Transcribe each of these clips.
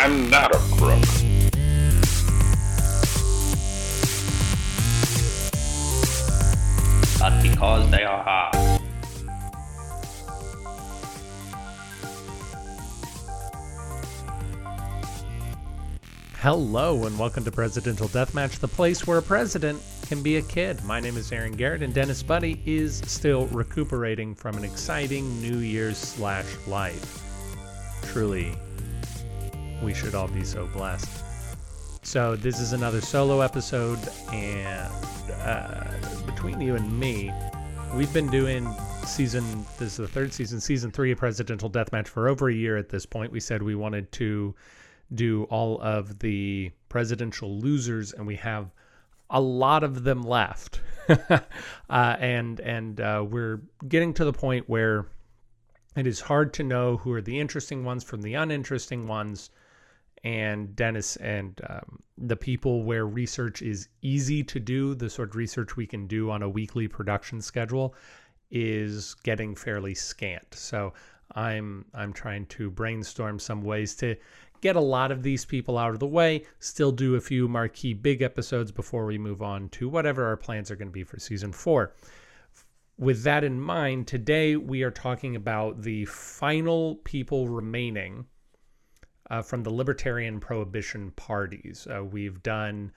I'm not a crook. But because they are hard. Hello and welcome to Presidential Deathmatch, the place where a president can be a kid. My name is Aaron Garrett, and Dennis Buddy is still recuperating from an exciting New Year's slash life. Truly, we should all be so blessed. So this is another solo episode, and uh, between you and me, we've been doing season. This is the third season, season three of Presidential Deathmatch for over a year at this point. We said we wanted to do all of the presidential losers, and we have a lot of them left. uh, and and uh, we're getting to the point where it is hard to know who are the interesting ones from the uninteresting ones. And Dennis and um, the people where research is easy to do, the sort of research we can do on a weekly production schedule, is getting fairly scant. So I'm I'm trying to brainstorm some ways to get a lot of these people out of the way, still do a few marquee big episodes before we move on to whatever our plans are going to be for season four. With that in mind, today we are talking about the final people remaining uh, from the Libertarian Prohibition parties. Uh, we've done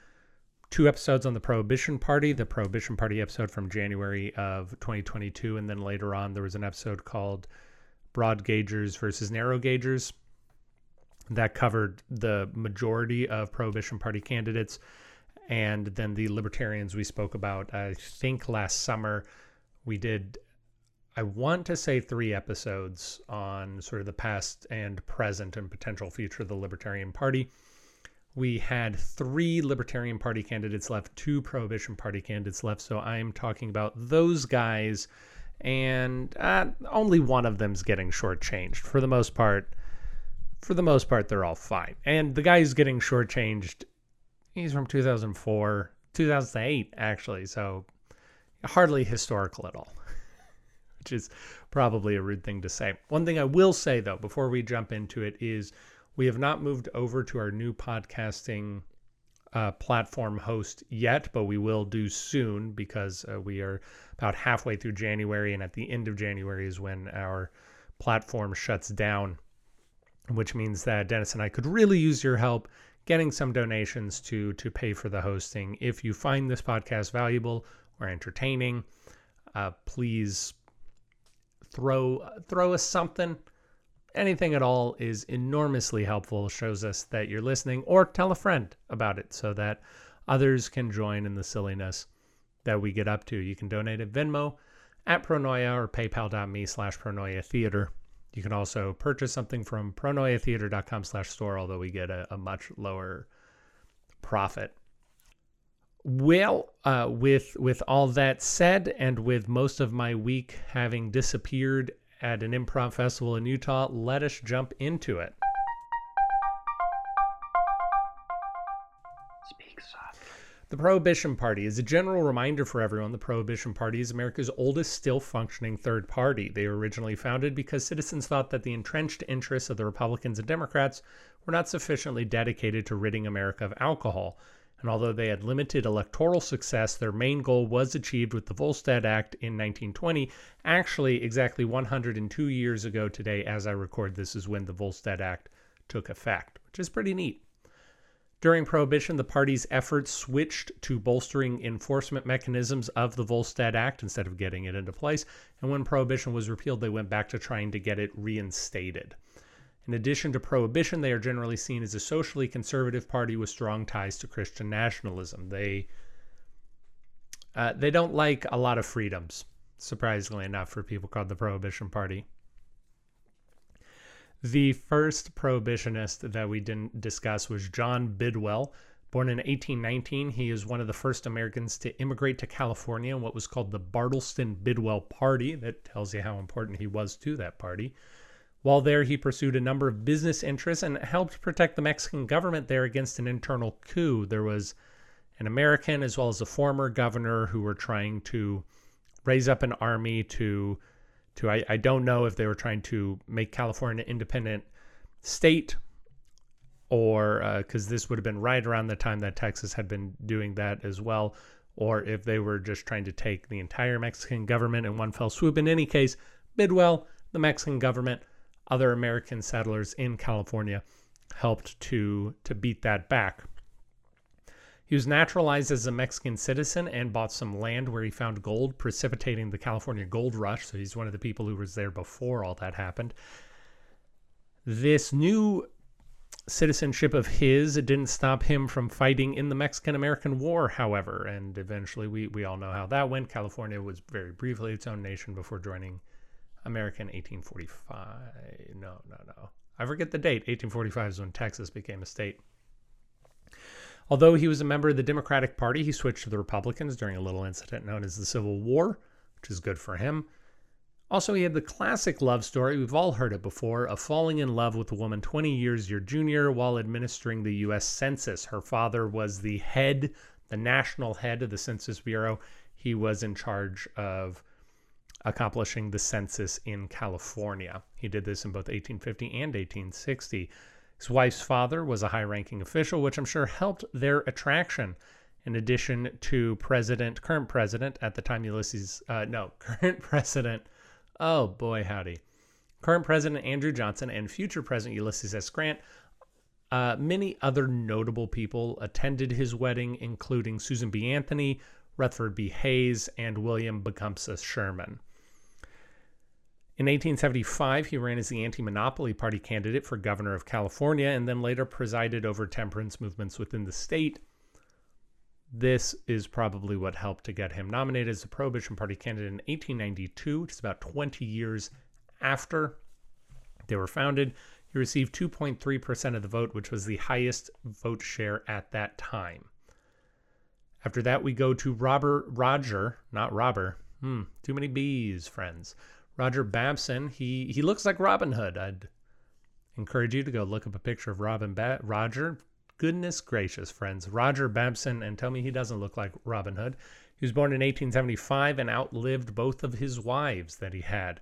two episodes on the Prohibition Party, the Prohibition Party episode from January of 2022, and then later on there was an episode called Broad Gaugers versus Narrow Gaugers that covered the majority of Prohibition Party candidates. And then the libertarians we spoke about, I think last summer, we did, I want to say three episodes on sort of the past and present and potential future of the Libertarian Party. We had three Libertarian Party candidates left, two Prohibition Party candidates left. So I'm talking about those guys, and uh, only one of them's getting shortchanged. For the most part, for the most part, they're all fine. And the guy who's getting shortchanged, he's from 2004, 2008, actually. So hardly historical at all, which is probably a rude thing to say. One thing I will say, though, before we jump into it, is we have not moved over to our new podcasting uh, platform host yet, but we will do soon because uh, we are about halfway through January, and at the end of January is when our platform shuts down which means that Dennis and I could really use your help getting some donations to to pay for the hosting. If you find this podcast valuable or entertaining, uh, please throw throw us something. Anything at all is enormously helpful. Shows us that you're listening, or tell a friend about it so that others can join in the silliness that we get up to. You can donate at Venmo, at Pronoia, or PayPal.me/slash Pronoia Theater. You can also purchase something from pronoiatheater.com slash store, although we get a, a much lower profit. Well, uh, with with all that said, and with most of my week having disappeared at an improv festival in Utah, let us jump into it. The Prohibition Party is a general reminder for everyone the Prohibition Party is America's oldest still functioning third party. They were originally founded because citizens thought that the entrenched interests of the Republicans and Democrats were not sufficiently dedicated to ridding America of alcohol. And although they had limited electoral success, their main goal was achieved with the Volstead Act in 1920. Actually, exactly 102 years ago today, as I record this, is when the Volstead Act took effect, which is pretty neat. During Prohibition, the party's efforts switched to bolstering enforcement mechanisms of the Volstead Act instead of getting it into place. And when Prohibition was repealed, they went back to trying to get it reinstated. In addition to Prohibition, they are generally seen as a socially conservative party with strong ties to Christian nationalism. They uh, they don't like a lot of freedoms, surprisingly enough, for people called the Prohibition Party. The first prohibitionist that we didn't discuss was John Bidwell. Born in 1819, he is one of the first Americans to immigrate to California in what was called the Bartleson Bidwell Party. That tells you how important he was to that party. While there, he pursued a number of business interests and helped protect the Mexican government there against an internal coup. There was an American as well as a former governor who were trying to raise up an army to to I, I don't know if they were trying to make California an independent state or because uh, this would have been right around the time that Texas had been doing that as well, or if they were just trying to take the entire Mexican government in one fell swoop. In any case, Bidwell, the Mexican government, other American settlers in California helped to to beat that back. He was naturalized as a Mexican citizen and bought some land where he found gold, precipitating the California gold rush. So he's one of the people who was there before all that happened. This new citizenship of his didn't stop him from fighting in the Mexican American War, however, and eventually we, we all know how that went. California was very briefly its own nation before joining America in 1845. No, no, no. I forget the date. 1845 is when Texas became a state. Although he was a member of the Democratic Party, he switched to the Republicans during a little incident known as the Civil War, which is good for him. Also, he had the classic love story, we've all heard it before, of falling in love with a woman 20 years your junior while administering the U.S. Census. Her father was the head, the national head of the Census Bureau. He was in charge of accomplishing the census in California. He did this in both 1850 and 1860. His wife's father was a high ranking official, which I'm sure helped their attraction. In addition to President, current president at the time, Ulysses, uh, no, current president, oh boy, howdy. Current President Andrew Johnson and future President Ulysses S. Grant, uh, many other notable people attended his wedding, including Susan B. Anthony, Rutherford B. Hayes, and William Tecumseh Sherman. In 1875, he ran as the anti monopoly party candidate for governor of California and then later presided over temperance movements within the state. This is probably what helped to get him nominated as the Prohibition Party candidate in 1892, which is about 20 years after they were founded. He received 2.3% of the vote, which was the highest vote share at that time. After that, we go to Robert Roger, not Robber. Hmm, too many B's, friends. Roger Babson. He he looks like Robin Hood. I'd encourage you to go look up a picture of Robin ba Roger. Goodness gracious, friends. Roger Babson, and tell me he doesn't look like Robin Hood. He was born in 1875 and outlived both of his wives that he had.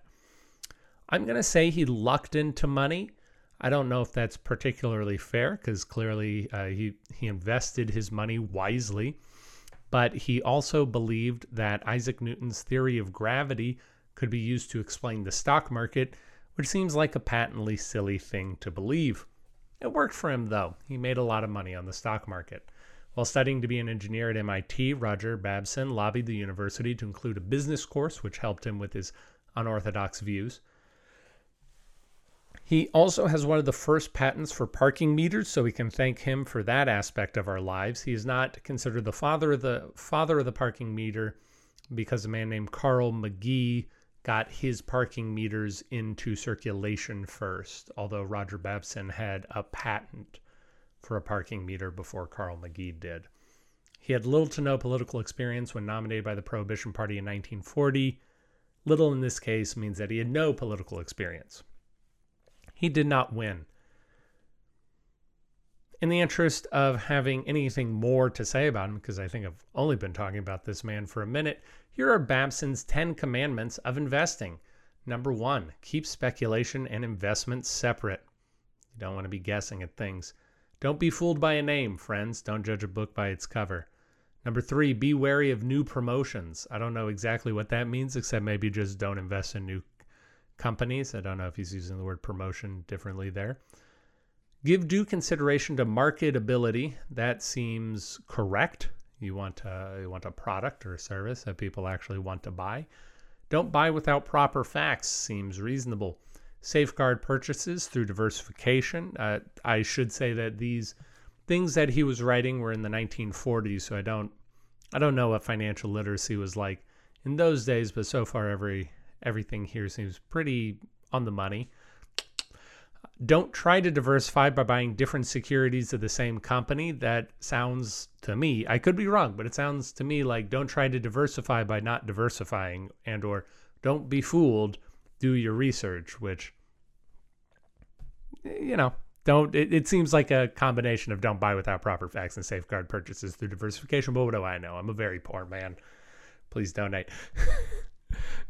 I'm going to say he lucked into money. I don't know if that's particularly fair because clearly uh, he, he invested his money wisely. But he also believed that Isaac Newton's theory of gravity could be used to explain the stock market, which seems like a patently silly thing to believe. It worked for him, though. He made a lot of money on the stock market. While studying to be an engineer at MIT, Roger Babson lobbied the university to include a business course, which helped him with his unorthodox views. He also has one of the first patents for parking meters, so we can thank him for that aspect of our lives. He is not considered the father of the father of the parking meter because a man named Carl Magee got his parking meters into circulation first, although Roger Babson had a patent for a parking meter before Carl Magee did. He had little to no political experience when nominated by the Prohibition Party in 1940. Little in this case means that he had no political experience. He did not win. In the interest of having anything more to say about him, because I think I've only been talking about this man for a minute, here are Babson's 10 commandments of investing. Number one, keep speculation and investment separate. You don't want to be guessing at things. Don't be fooled by a name, friends. Don't judge a book by its cover. Number three, be wary of new promotions. I don't know exactly what that means, except maybe just don't invest in new companies. I don't know if he's using the word promotion differently there. Give due consideration to marketability. That seems correct. You want a, you want a product or a service that people actually want to buy. Don't buy without proper facts seems reasonable. Safeguard purchases through diversification. Uh, I should say that these things that he was writing were in the 1940s, so I don't I don't know what financial literacy was like in those days, but so far every everything here seems pretty on the money. Don't try to diversify by buying different securities of the same company. That sounds to me, I could be wrong, but it sounds to me like don't try to diversify by not diversifying and or don't be fooled, do your research, which eh, you know, don't it, it seems like a combination of don't buy without proper facts and safeguard purchases through diversification, but what do I know? I'm a very poor man. Please donate.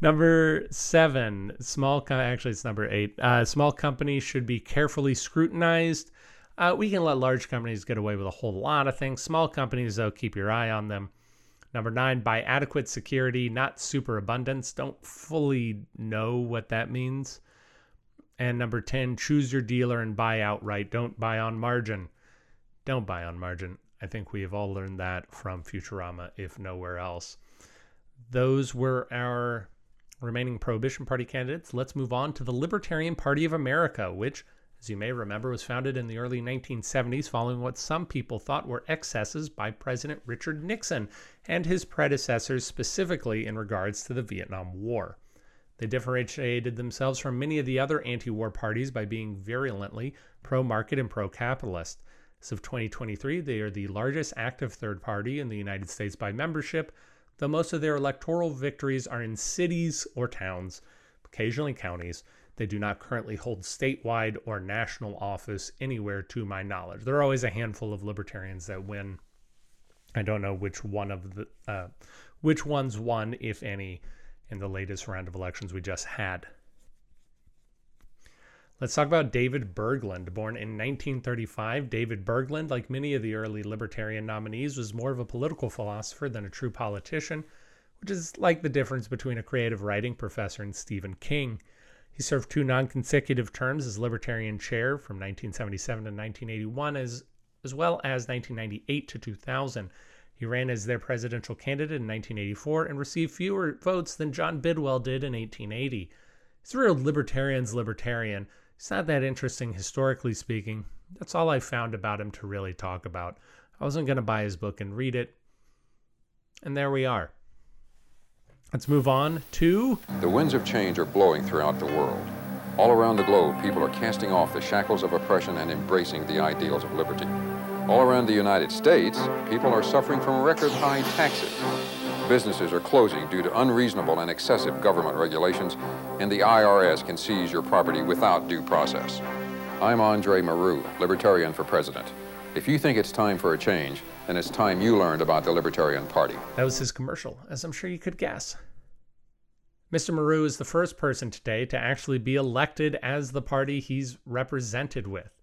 number seven, small. actually, it's number eight. Uh, small companies should be carefully scrutinized. Uh, we can let large companies get away with a whole lot of things. Small companies, though, keep your eye on them. Number nine, buy adequate security, not superabundance. Don't fully know what that means. And number 10, choose your dealer and buy outright. Don't buy on margin. Don't buy on margin. I think we have all learned that from Futurama, if nowhere else. Those were our remaining Prohibition Party candidates. Let's move on to the Libertarian Party of America, which, as you may remember, was founded in the early 1970s following what some people thought were excesses by President Richard Nixon and his predecessors, specifically in regards to the Vietnam War. They differentiated themselves from many of the other anti war parties by being virulently pro market and pro capitalist. As of 2023, they are the largest active third party in the United States by membership, though most of their electoral victories are in cities or towns, occasionally counties. They do not currently hold statewide or national office anywhere to my knowledge. There are always a handful of libertarians that win. I don't know which one of the uh, which ones won, if any, in the latest round of elections we just had. Let's talk about David Bergland. Born in 1935, David Bergland, like many of the early libertarian nominees, was more of a political philosopher than a true politician, which is like the difference between a creative writing professor and Stephen King. He served two non consecutive terms as Libertarian chair from 1977 to 1981, as, as well as 1998 to 2000. He ran as their presidential candidate in 1984 and received fewer votes than John Bidwell did in 1880. He's a real libertarian's libertarian He's not that interesting historically speaking. That's all I found about him to really talk about. I wasn't going to buy his book and read it. And there we are. Let's move on to. The winds of change are blowing throughout the world. All around the globe, people are casting off the shackles of oppression and embracing the ideals of liberty. All around the United States, people are suffering from record high taxes businesses are closing due to unreasonable and excessive government regulations, and the IRS can seize your property without due process. I'm Andre Marrou, Libertarian for President. If you think it's time for a change, then it's time you learned about the Libertarian Party. That was his commercial, as I'm sure you could guess. Mr. Marrou is the first person today to actually be elected as the party he's represented with.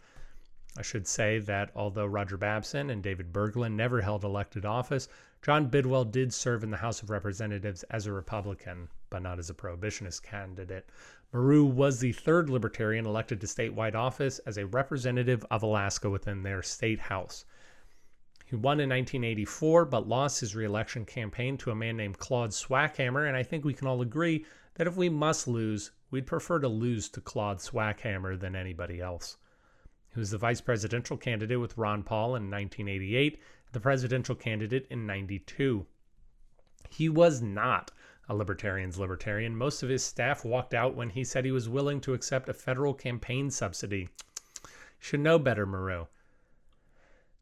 I should say that although Roger Babson and David Bergland never held elected office, John Bidwell did serve in the House of Representatives as a Republican, but not as a prohibitionist candidate. Marrou was the third Libertarian elected to statewide office as a representative of Alaska within their state house. He won in 1984, but lost his reelection campaign to a man named Claude Swackhammer, and I think we can all agree that if we must lose, we'd prefer to lose to Claude Swackhammer than anybody else. He was the vice presidential candidate with Ron Paul in 1988 the presidential candidate in 92. He was not a libertarian's libertarian. Most of his staff walked out when he said he was willing to accept a federal campaign subsidy. Should know better, Marrou.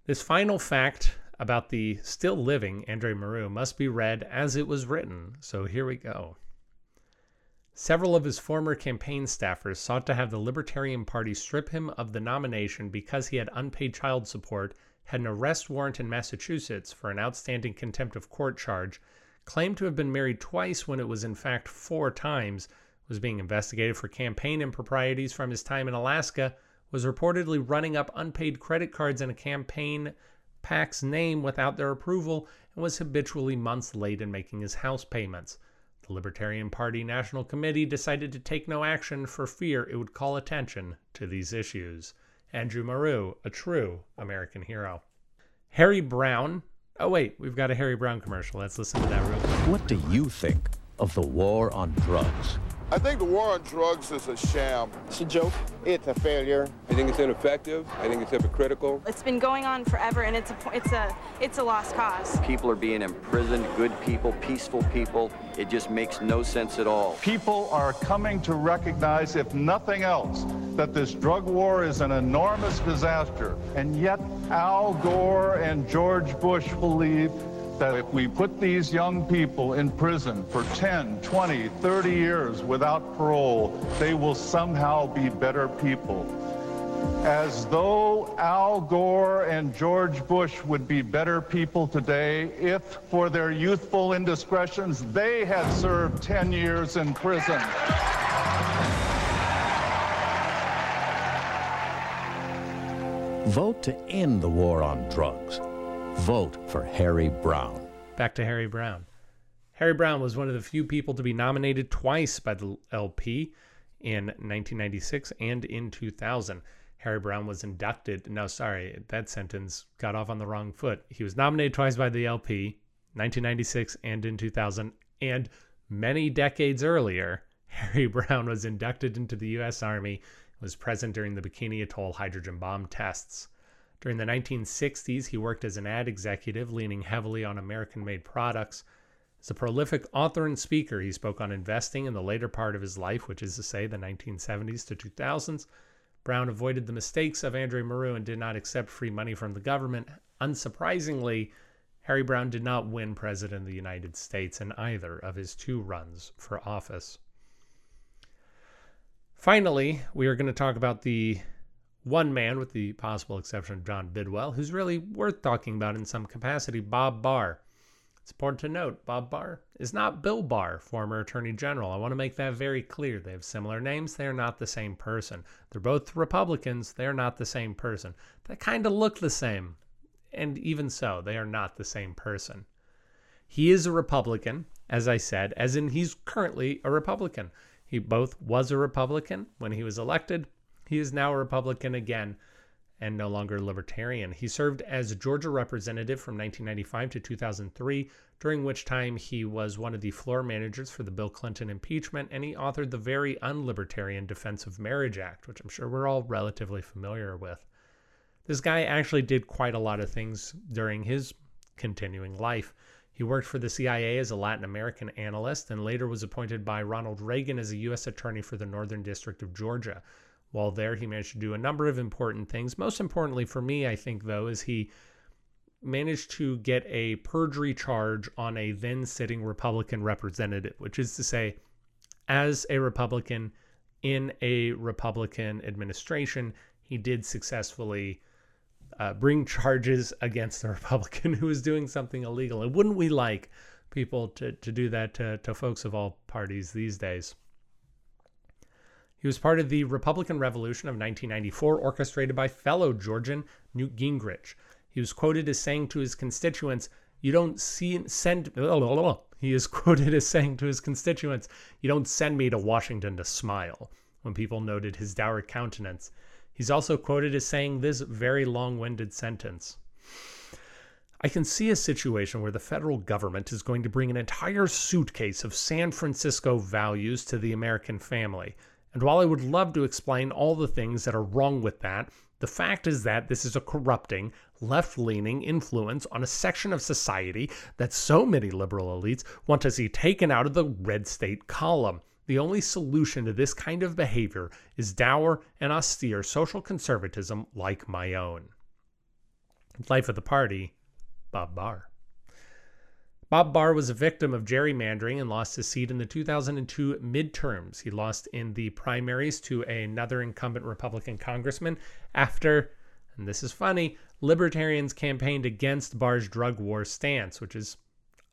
This final fact about the still living Andre Marrou must be read as it was written, so here we go. Several of his former campaign staffers sought to have the Libertarian Party strip him of the nomination because he had unpaid child support had an arrest warrant in Massachusetts for an outstanding contempt of court charge, claimed to have been married twice when it was in fact four times, was being investigated for campaign improprieties from his time in Alaska, was reportedly running up unpaid credit cards in a campaign PAC's name without their approval, and was habitually months late in making his house payments. The Libertarian Party National Committee decided to take no action for fear it would call attention to these issues. Andrew Marrou, a true American hero. Harry Browne. Oh, wait, we've got a Harry Browne commercial. Let's listen to that real quick. What do you think of the war on drugs? I think the war on drugs is a sham. It's a joke. It's a failure. I think it's ineffective. I think it's hypocritical. It's been going on forever, and it's a it's a it's a lost cause. People are being imprisoned. Good people, peaceful people. It just makes no sense at all. People are coming to recognize, if nothing else, that this drug war is an enormous disaster. And yet, Al Gore and George Bush believe that if we put these young people in prison for 10, 20, 30 years without parole, they will somehow be better people. As though Al Gore and George Bush would be better people today if, for their youthful indiscretions, they had served 10 years in prison. Vote to end the war on drugs. Vote for Harry Browne. Back to Harry Browne. Harry Browne was one of the few people to be nominated twice by the LP in 1996 and in 2000. Harry Browne was inducted. No, sorry, that sentence got off on the wrong foot. He was nominated twice by the LP, 1996 and in 2000. And many decades earlier, Harry Browne was inducted into the U.S. Army, was present during the Bikini Atoll hydrogen bomb tests. During the 1960s, he worked as an ad executive, leaning heavily on American made products. As a prolific author and speaker, he spoke on investing in the later part of his life, which is to say the 1970s to 2000s. Browne avoided the mistakes of Andre Marrou and did not accept free money from the government. Unsurprisingly, Harry Browne did not win President of the United States in either of his two runs for office. Finally, we are going to talk about the one man, with the possible exception of John Bidwell, who's really worth talking about in some capacity Bob Barr. It's important to note Bob Barr is not Bill Barr, former Attorney General. I want to make that very clear. They have similar names. They are not the same person. They're both Republicans. They are not the same person. They kind of look the same. And even so, they are not the same person. He is a Republican, as I said, as in he's currently a Republican. He both was a Republican when he was elected. He is now a Republican again and no longer libertarian. He served as Georgia representative from 1995 to 2003, during which time he was one of the floor managers for the Bill Clinton impeachment, and he authored the very unlibertarian Defense of Marriage Act, which I'm sure we're all relatively familiar with. This guy actually did quite a lot of things during his continuing life. He worked for the CIA as a Latin American analyst and later was appointed by Ronald Reagan as a U.S. Attorney for the Northern District of Georgia. While there, he managed to do a number of important things. Most importantly for me, I think, though, is he managed to get a perjury charge on a then sitting Republican representative, which is to say, as a Republican in a Republican administration, he did successfully uh, bring charges against a Republican who was doing something illegal. And wouldn't we like people to, to do that to, to folks of all parties these days? He was part of the Republican Revolution of 1994, orchestrated by fellow Georgian Newt Gingrich. He was quoted as saying to his constituents, You don't see, send. He is quoted as saying to his constituents, You don't send me to Washington to smile, when people noted his dour countenance. He's also quoted as saying this very long winded sentence. I can see a situation where the federal government is going to bring an entire suitcase of San Francisco values to the American family. And while I would love to explain all the things that are wrong with that, the fact is that this is a corrupting, left leaning influence on a section of society that so many liberal elites want to see taken out of the red state column. The only solution to this kind of behavior is dour and austere social conservatism like my own. Life of the Party, Bob Barr. Bob Barr was a victim of gerrymandering and lost his seat in the 2002 midterms. He lost in the primaries to another incumbent Republican congressman after, and this is funny, libertarians campaigned against Barr's drug war stance, which is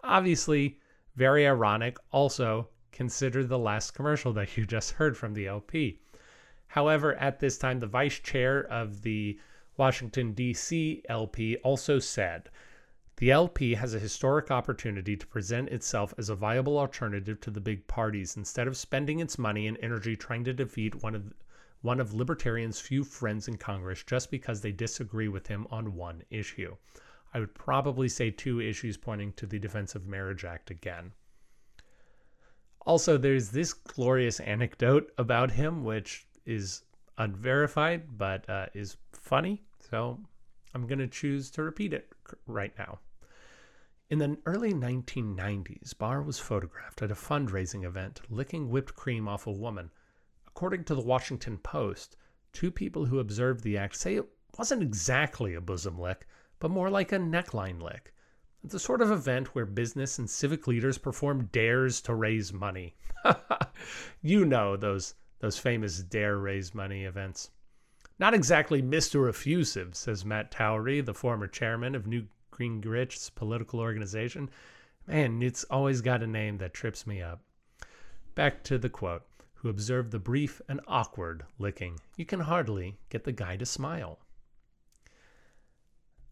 obviously very ironic. Also, consider the last commercial that you just heard from the LP. However, at this time, the vice chair of the Washington, D.C. LP also said, the LP has a historic opportunity to present itself as a viable alternative to the big parties instead of spending its money and energy trying to defeat one of one of libertarians' few friends in Congress just because they disagree with him on one issue. I would probably say two issues pointing to the Defense of Marriage Act again. Also, there's this glorious anecdote about him, which is unverified but uh, is funny. So I'm going to choose to repeat it right now. In the early 1990s, Barr was photographed at a fundraising event licking whipped cream off a woman. According to the Washington Post, two people who observed the act say it wasn't exactly a bosom lick, but more like a neckline lick. It's the sort of event where business and civic leaders perform dares to raise money. you know those those famous dare raise money events. Not exactly Mr. Effusive, says Matt Towery, the former chairman of New Gingrich's political organization. Man, it's always got a name that trips me up. Back to the quote who observed the brief and awkward licking. You can hardly get the guy to smile.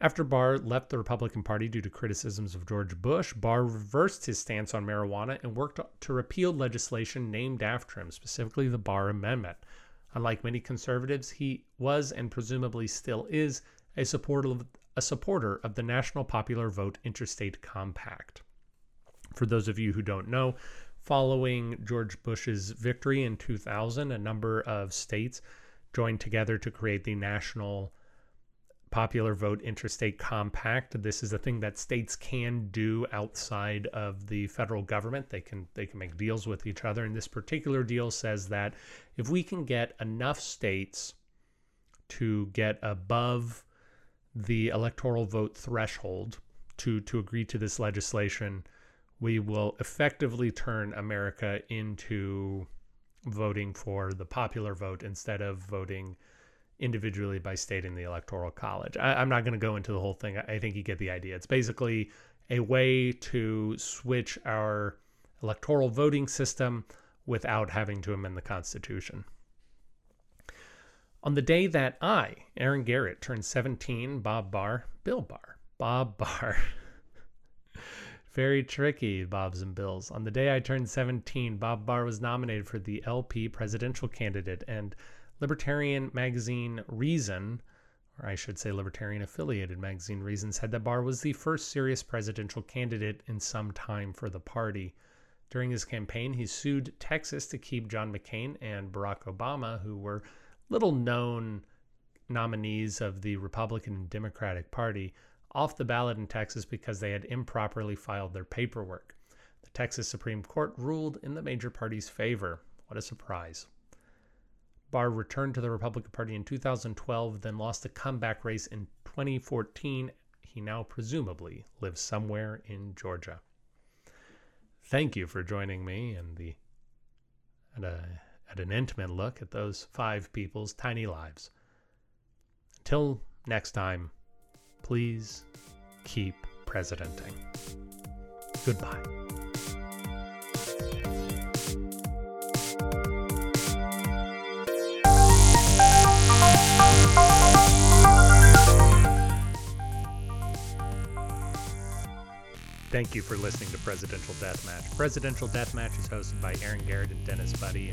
After Barr left the Republican Party due to criticisms of George Bush, Barr reversed his stance on marijuana and worked to repeal legislation named after him, specifically the Barr Amendment. Unlike many conservatives, he was and presumably still is a supporter of, a supporter of the National Popular Vote Interstate Compact. For those of you who don't know, following George Bush's victory in 2000, a number of states joined together to create the National popular vote interstate compact this is a thing that states can do outside of the federal government they can they can make deals with each other and this particular deal says that if we can get enough states to get above the electoral vote threshold to to agree to this legislation we will effectively turn america into voting for the popular vote instead of voting individually by state in the electoral college. I, am not going to go into the whole thing. I, I think you get the idea. It's basically a way to switch our electoral voting system without having to amend the Constitution. On the day that I, Aaron Garrett, turned 17, Bob Barr, Bill Barr, Bob Barr. Very tricky, Bobs and Bills. On the day I turned 17, Bob Barr was nominated for the LP presidential candidate, and libertarian magazine Reason, or I should say libertarian affiliated magazine Reason, said that Barr was the first serious presidential candidate in some time for the party. During his campaign, he sued Texas to keep John McCain and Barack Obama, who were little known nominees of the Republican and Democratic Party, off the ballot in Texas because they had improperly filed their paperwork. The Texas Supreme Court ruled in the major party's favor. What a surprise. Barr returned to the Republican Party in 2012, then lost a comeback race in 2014. He now presumably lives somewhere in Georgia. Thank you for joining me in the at a uh, at an intimate look at those five people's tiny lives. Until next time, please keep presidenting. Goodbye. Thank you for listening to Presidential Deathmatch. Presidential Deathmatch is hosted by Aaron Garrett and Dennis Buddy